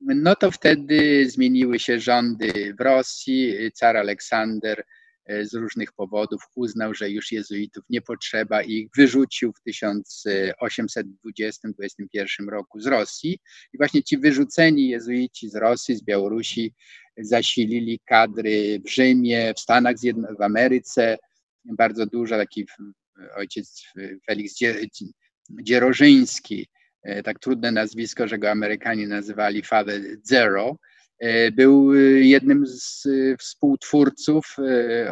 no to wtedy zmieniły się rządy w Rosji. Car Aleksander e, z różnych powodów uznał, że już jezuitów nie potrzeba i ich wyrzucił w 1820-21 roku z Rosji. I właśnie ci wyrzuceni jezuici z Rosji, z Białorusi zasilili kadry w Rzymie, w Stanach Zjednoczonych, w Ameryce. Bardzo dużo, taki ojciec Felix Dzierożyński tak trudne nazwisko, że go Amerykanie nazywali Father Zero, e, był e, jednym z współtwórców,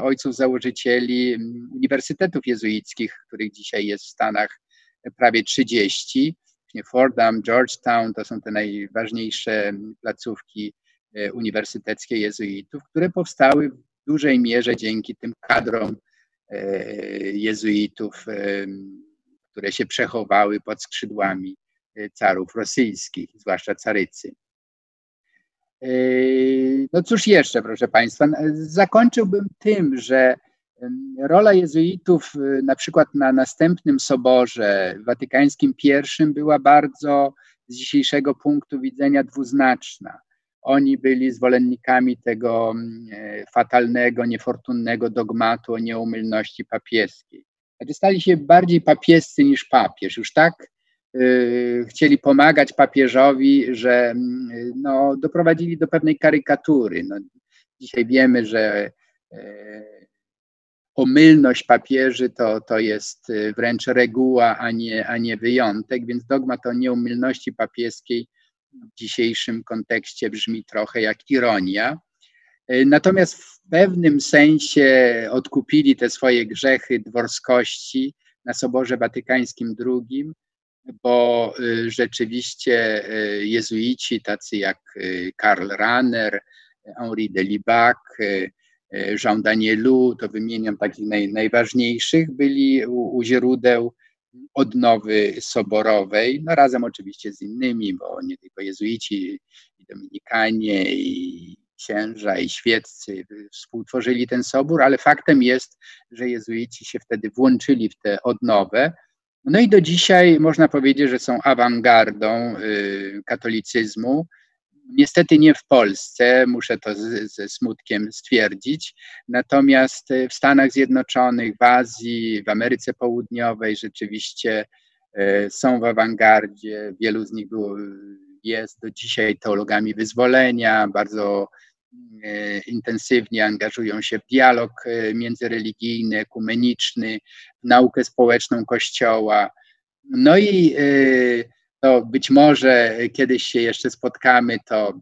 ojców założycieli uniwersytetów jezuickich, których dzisiaj jest w Stanach prawie 30. Fordham, Georgetown to są te najważniejsze placówki uniwersyteckie jezuitów, które powstały w dużej mierze dzięki tym kadrom jezuitów, które się przechowały pod skrzydłami carów rosyjskich, zwłaszcza carycy. E, no cóż jeszcze, proszę Państwa, zakończyłbym tym, że rola jezuitów e, na przykład na następnym soborze watykańskim I była bardzo z dzisiejszego punktu widzenia dwuznaczna. Oni byli zwolennikami tego e, fatalnego, niefortunnego dogmatu o nieumylności papieskiej. Znaczy stali się bardziej papiescy niż papież. Już tak chcieli pomagać papieżowi, że mm, no, doprowadzili do pewnej karykatury. No, dzisiaj wiemy, że y, omylność papieży to, to jest y, wręcz reguła, a nie, a nie wyjątek, więc dogmat o nieumylności papieskiej w dzisiejszym kontekście brzmi trochę jak ironia. Natomiast w pewnym sensie odkupili te swoje grzechy dworskości na Soborze Watykańskim II bo y, rzeczywiście y, jezuici, tacy jak y, Karl Rahner, Henri de Libac, Jean Danielu, to wymieniam takich naj, najważniejszych, byli u, u źródeł odnowy soborowej, no razem oczywiście z innymi, bo nie tylko jezuici, i dominikanie, i księża, i świeccy współtworzyli ten sobór, ale faktem jest, że jezuici się wtedy włączyli w tę odnowę, no i do dzisiaj można powiedzieć, że są awangardą y, katolicyzmu. Niestety nie w Polsce, muszę to ze smutkiem stwierdzić. Natomiast w Stanach Zjednoczonych, w Azji, w Ameryce Południowej rzeczywiście są w awangardzie. Wielu z nich było, jest do dzisiaj teologami wyzwolenia, bardzo intensywnie angażują się w dialog e, międzyreligijny, ekumeniczny, w naukę społeczną Kościoła. No i e, to być może kiedyś się jeszcze spotkamy, to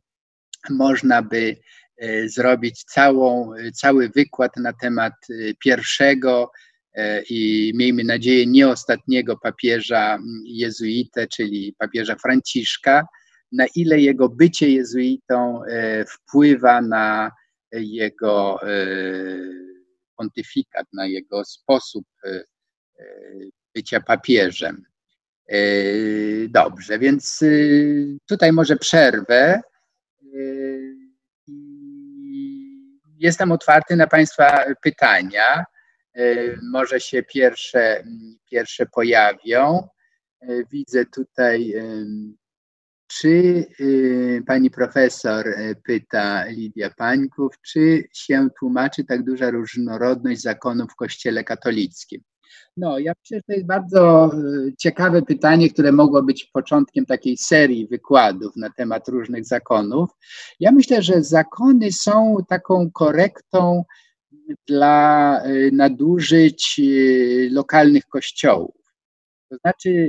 można by zrobić całą, cały wykład na temat pierwszego i miejmy nadzieję nie ostatniego papieża jezuitę, czyli papieża Franciszka, na ile jego bycie jezuitą e, wpływa na jego e, pontyfikat, na jego sposób e, bycia papieżem. Dobrze, więc tutaj może przerwę. Jestem otwarty na Państwa pytania. Może się pierwsze, pierwsze pojawią. Widzę tutaj czy y, pani profesor y, pyta Lidia Pańków, czy się tłumaczy tak duża różnorodność zakonów w Kościele katolickim? No, ja myślę, że to jest bardzo y, ciekawe pytanie, które mogło być początkiem takiej serii wykładów na temat różnych zakonów. Ja myślę, że zakony są taką korektą dla nadużyć lokalnych kościołów. To znaczy,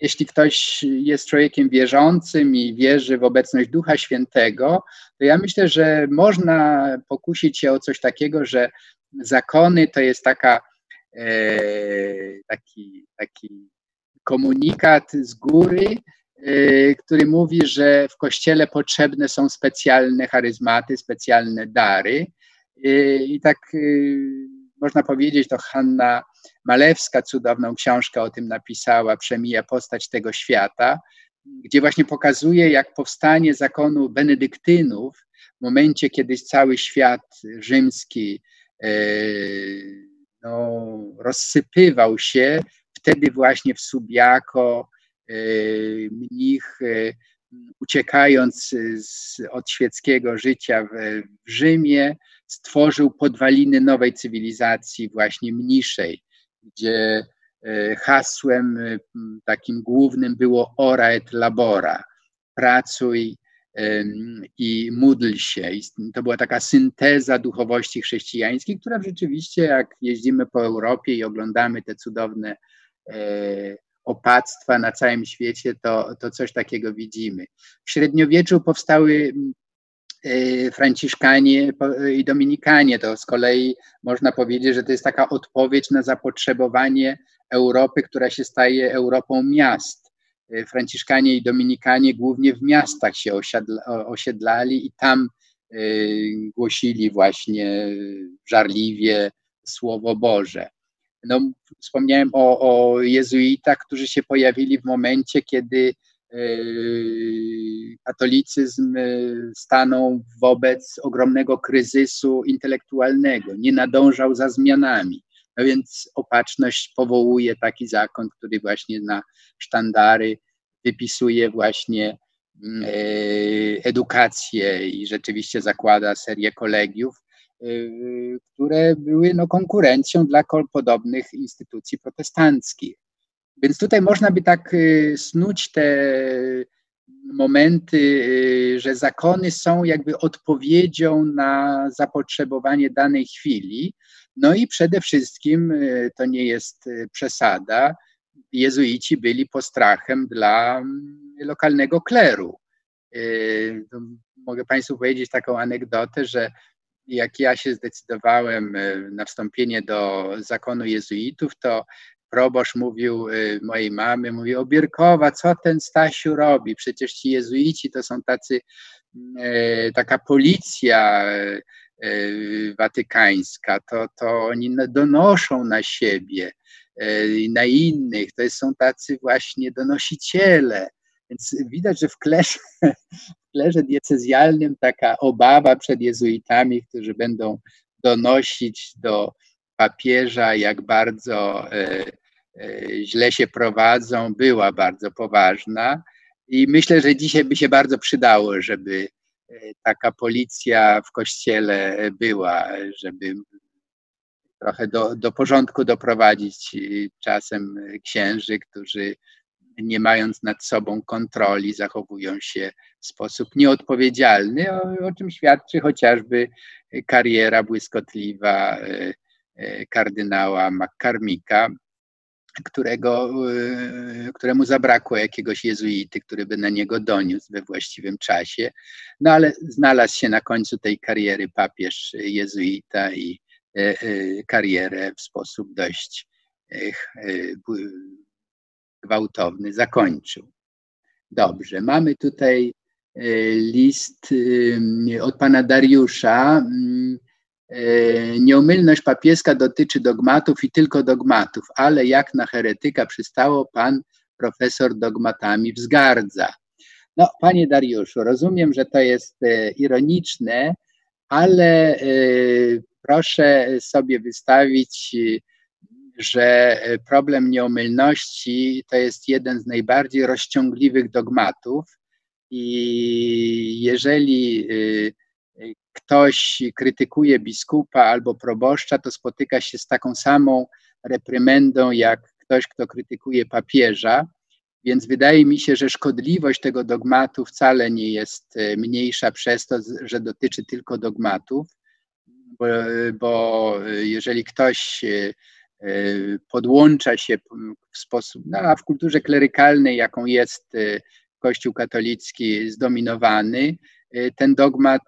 jeśli ktoś jest człowiekiem wierzącym i wierzy w obecność Ducha Świętego, to ja myślę, że można pokusić się o coś takiego, że zakony to jest taka, e, taki, taki komunikat z góry, e, który mówi, że w kościele potrzebne są specjalne charyzmaty, specjalne dary. E, I tak można powiedzieć, to Hanna Malewska cudowną książkę o tym napisała, Przemija postać tego świata, gdzie właśnie pokazuje, jak powstanie zakonu benedyktynów w momencie, kiedy cały świat rzymski e, no, rozsypywał się, wtedy właśnie w Subiaco e, mnich e, uciekając z, od świeckiego życia w, w Rzymie, stworzył podwaliny nowej cywilizacji, właśnie mniejszej, gdzie e, hasłem e, takim głównym było ora et labora, pracuj i módl się. I to była taka synteza duchowości chrześcijańskiej, która rzeczywiście, jak jeździmy po Europie i oglądamy te cudowne e, opactwa na całym świecie, to, to coś takiego widzimy. W średniowieczu powstały Franciszkanie i Dominikanie. To z kolei można powiedzieć, że to jest taka odpowiedź na zapotrzebowanie Europy, która się staje Europą miast. Y, Franciszkanie i Dominikanie głównie w miastach się osiedlali i tam y, głosili właśnie żarliwie Słowo Boże. No, wspomniałem o, o jezuitach, którzy się pojawili w momencie, kiedy katolicyzm yy, stanął wobec ogromnego kryzysu intelektualnego, nie nadążał za zmianami. No więc opatrzność powołuje taki zakon, który właśnie na sztandary wypisuje właśnie yy, edukację i rzeczywiście zakłada serię kolegiów, które były no, konkurencją dla podobnych instytucji protestanckich. Więc tutaj można by tak y, snuć te momenty, y, że zakony są jakby odpowiedzią na zapotrzebowanie danej chwili. No i przede wszystkim y, to nie jest przesada. Jezuici byli postrachem dla mm, lokalnego kleru. Mogę Państwu powiedzieć taką anegdotę, że jak ja się zdecydowałem na wstąpienie do zakonu jezuitów, to proboszcz mówił y, mojej mamy, mówił, Obierkowa, co ten Stasiu robi? Przecież ci jezuici to są tacy, e, taka policja e, watykańska, to, to oni donoszą na siebie e, i na innych, to są tacy właśnie donosiciele. Więc widać, że w klerze, w klerze diecezjalnym taka obawa przed jezuitami, którzy będą donosić do papieża, jak bardzo E, źle się prowadzą, była bardzo poważna. I myślę, że dzisiaj by się bardzo przydało, żeby taka policja w kościele była, żeby trochę do, do porządku doprowadzić czasem księży, którzy nie mając nad sobą kontroli, zachowują się w sposób nieodpowiedzialny, o, o czym świadczy chociażby kariera błyskotliwa e, e, kardynała McCarmicka, którego, e, któremu zabrakło jakiegoś jezuity, który by na niego doniósł we właściwym czasie. No ale znalazł się na końcu tej kariery papież jezuita i karierę w sposób dość gwałtowny zakończył. Dobrze, mamy tutaj e, list e, od pana Dariusza. E, nieomylność papieska dotyczy dogmatów i tylko dogmatów, ale jak na heretyka przystało, pan profesor dogmatami wzgardza. No, panie Dariuszu, rozumiem, że to jest ironiczne, ale proszę sobie wystawić że e, problem nieomylności to jest jeden z najbardziej rozciągliwych dogmatów i jeżeli e, ktoś krytykuje biskupa albo proboszcza, to spotyka się z taką samą reprymendą jak ktoś, kto krytykuje papieża. Więc wydaje mi się, że szkodliwość tego dogmatu wcale nie jest e, mniejsza przez to, że dotyczy tylko dogmatów, bo, bo jeżeli ktoś podłącza się w sposób, no a w kulturze klerykalnej, jaką jest Kościół katolicki zdominowany, ten dogmat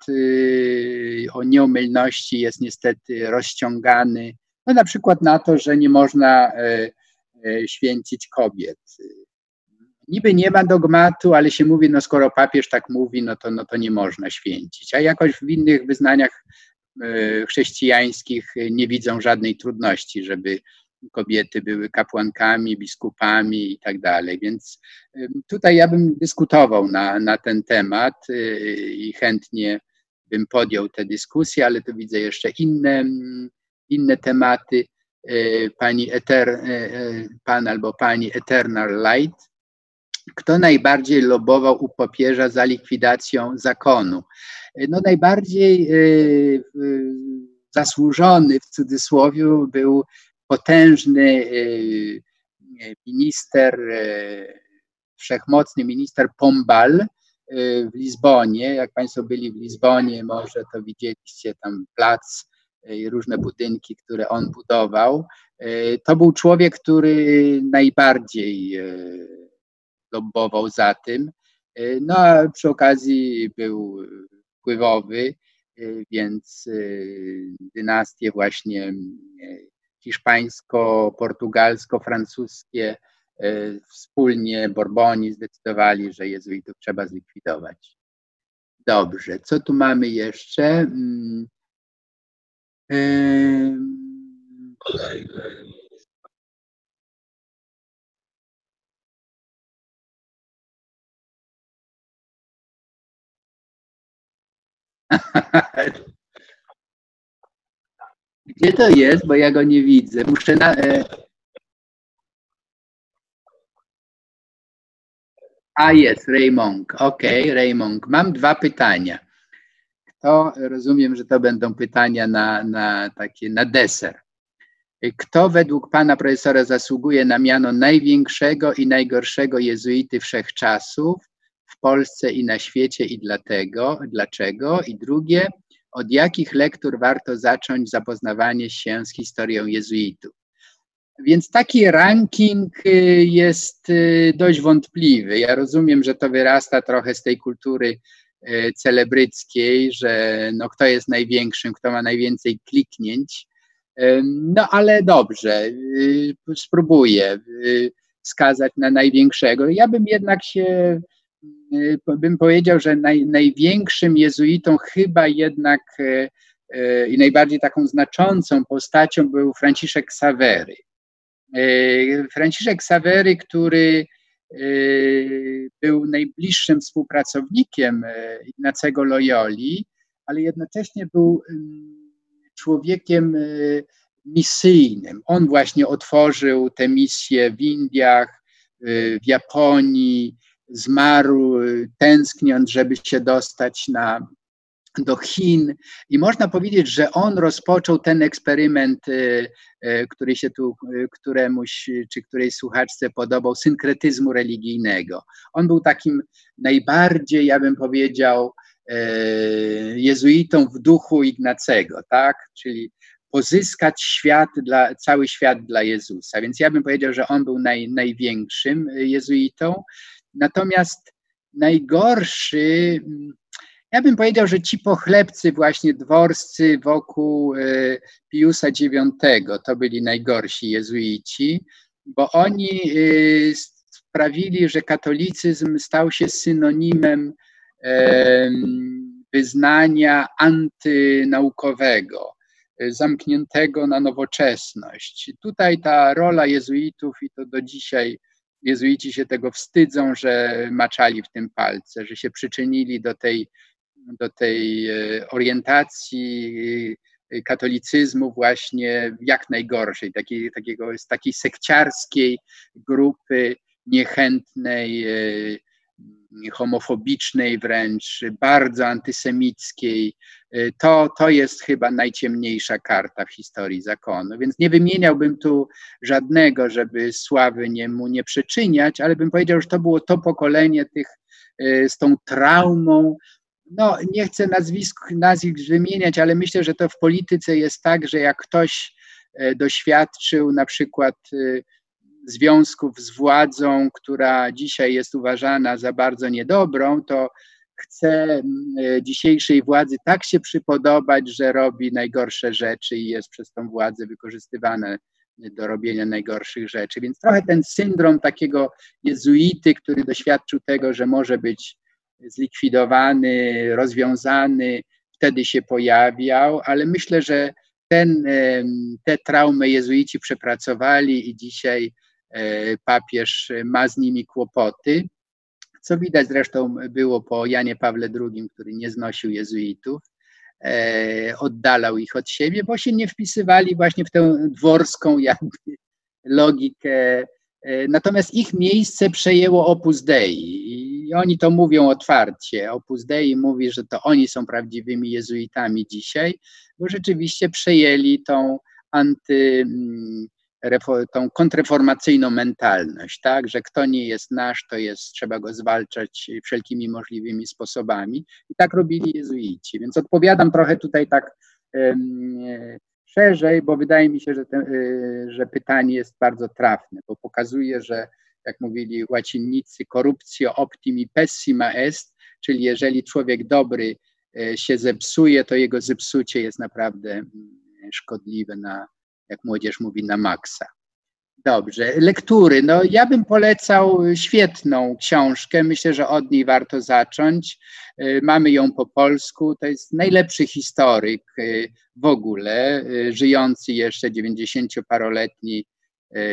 o nieomylności jest niestety rozciągany, no na przykład na to, że nie można święcić kobiet. Niby nie ma dogmatu, ale się mówi, no skoro papież tak mówi, no to, no to nie można święcić. A jakoś w innych wyznaniach E, chrześcijańskich nie widzą żadnej trudności, żeby kobiety były kapłankami, biskupami i tak dalej. Więc tutaj ja bym dyskutował na, na ten temat e, i chętnie bym podjął tę dyskusję, ale tu widzę jeszcze inne, inne tematy. Pani Eter, pan albo pani Eternal Light. Kto najbardziej lobował u papieża za likwidacją zakonu? no najbardziej y, zasłużony w cudzysłowie był potężny y, minister, y, wszechmocny minister Pombal w Lizbonie. Jak Państwo byli w Lizbonie, może to widzieliście tam plac i różne budynki, które on budował. To był człowiek, który najbardziej lobbował za tym. No a przy okazji był wpływowy, y, więc y, dynastie właśnie y, hiszpańsko-portugalsko-francuskie wspólnie Borboni zdecydowali, że jezuitów trzeba zlikwidować. Dobrze, co tu mamy jeszcze? Gdzie to jest? Bo ja go nie widzę. Muszę na. E... A jest, Raymond. Okay, Raymond. Mam dwa pytania. Kto, rozumiem, że to będą pytania na, na takie na deser. Kto według pana profesora zasługuje na miano największego i najgorszego jezuity wszechczasów? w Polsce i na świecie i dlatego, dlaczego? I drugie, od jakich lektur warto zacząć zapoznawanie się z historią jezuitów? Więc taki ranking y, jest y, dość wątpliwy. Ja rozumiem, że to wyrasta trochę z tej kultury y, celebryckiej, że no, kto jest największym, kto ma najwięcej kliknięć. No ale dobrze, spróbuję wskazać na największego. Ja bym jednak się bym powiedział, że naj, największym jezuitą chyba jednak y, y, i najbardziej taką znaczącą postacią był Franciszek Savery. Franciszek Savery, który był najbliższym współpracownikiem Ignacego Loyoli, ale jednocześnie był człowiekiem misyjnym. On właśnie otworzył te misje w Indiach, w Japonii, zmarł tęskniąc, żeby się dostać na, do Chin. I można powiedzieć, że on rozpoczął ten eksperyment, który się tu któremuś czy której słuchaczce podobał, synkretyzmu religijnego. On był takim najbardziej, ja bym powiedział, jezuitą w duchu Ignacego, tak? Czyli pozyskać świat dla, cały świat dla Jezusa. Więc ja bym powiedział, że on był naj, największym jezuitą. Natomiast najgorszy, ja bym powiedział, że ci pochlebcy, właśnie dworscy wokół e, Piusa IX, to byli najgorsi jezuici, bo oni e, sprawili, że katolicyzm stał się synonimem wyznania antynaukowego zamkniętego na nowoczesność. Tutaj ta rola jezuitów, i to do dzisiaj jezuici się tego wstydzą, że maczali w tym palce, że się przyczynili do tej, do tej e, orientacji e, katolicyzmu właśnie jak najgorszej, takiej, takiego, z takiej sekciarskiej grupy niechętnej, e, homofobicznej wręcz, bardzo antysemickiej. To, to jest chyba najciemniejsza karta w historii zakonu. Więc nie wymieniałbym tu żadnego, żeby sławy nie, mu nie przyczyniać, ale bym powiedział, że to było to pokolenie tych e, z tą traumą. No, nie chcę nazwisk, nazwisk wymieniać, ale myślę, że to w polityce jest tak, że jak ktoś e, doświadczył na przykład związków z władzą, która dzisiaj jest uważana za bardzo niedobrą, to chce mm, dzisiejszej władzy tak się przypodobać, że robi najgorsze rzeczy i jest przez tą władzę wykorzystywane do robienia najgorszych rzeczy. Więc trochę ten syndrom takiego jezuity, który doświadczył tego, że może być zlikwidowany, rozwiązany, wtedy się pojawiał, ale myślę, że ten, te traumy jezuici przepracowali i dzisiaj papież ma z nimi kłopoty, co widać zresztą było po Janie Pawle II, który nie znosił jezuitów, e, oddalał ich od siebie, bo się nie wpisywali właśnie w tę dworską jakby logikę. E, natomiast ich miejsce przejęło Opus Dei i oni to mówią otwarcie. Opus Dei mówi, że to oni są prawdziwymi jezuitami dzisiaj, bo rzeczywiście przejęli tą anty mm, tą kontreformacyjną mentalność, tak, że kto nie jest nasz, to jest, trzeba go zwalczać wszelkimi możliwymi sposobami. I tak robili jezuici. Więc odpowiadam trochę tutaj tak szerzej, bo wydaje mi się, że, te, e, że pytanie jest bardzo trafne, bo pokazuje, że jak mówili łacinnicy, corruptio optimi pessima est, czyli jeżeli człowiek dobry e, się zepsuje, to jego zepsucie jest naprawdę mm, szkodliwe na, jak młodzież mówi, na maksa. Dobrze, lektury. No, ja bym polecał świetną książkę. Myślę, że od niej warto zacząć. Y, mamy ją po polsku. To jest najlepszy historyk y, w ogóle, y, żyjący jeszcze 90-paroletni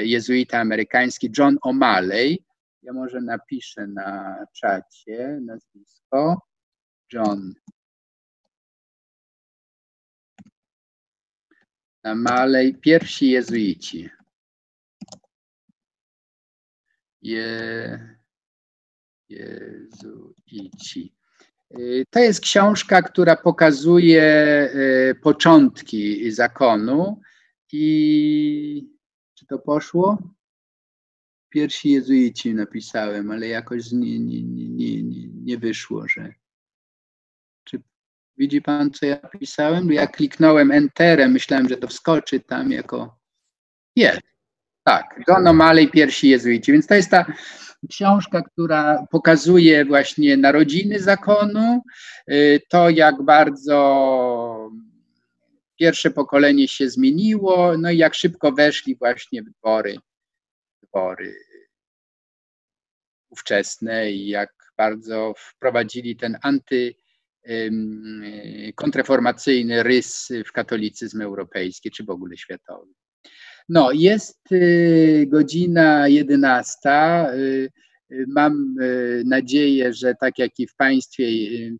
jezuita amerykański John O'Malley. Ja może napiszę na czacie nazwisko. John Malej, pierwsi jezuici. Je, jezuici. Y, to jest książka, która pokazuje y, początki zakonu i czy to poszło? Pierwsi jezuici napisałem, ale jakoś nie, nie, nie, nie wyszło, że Widzi pan, co ja pisałem? Ja kliknąłem Enterem, myślałem, że to wskoczy tam jako. Jest. Tak, John O'Malley, pierwsi jezuici. Więc to jest ta książka, która pokazuje właśnie narodziny zakonu, y, to jak bardzo pierwsze pokolenie się zmieniło, no i jak szybko weszli właśnie w dwory, dwory ówczesne i jak bardzo wprowadzili ten anty kontreformacyjny rys w katolicyzm europejski, czy w ogóle światowy. No, jest y, godzina 11. Y, y, mam nadzieję, że tak jak i w Państwie,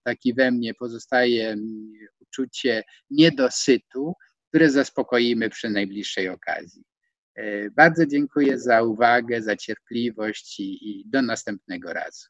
tak i we mnie pozostaje uczucie niedosytu, które zaspokoimy przy najbliższej okazji. Bardzo dziękuję za uwagę, za cierpliwość i, i do następnego razu.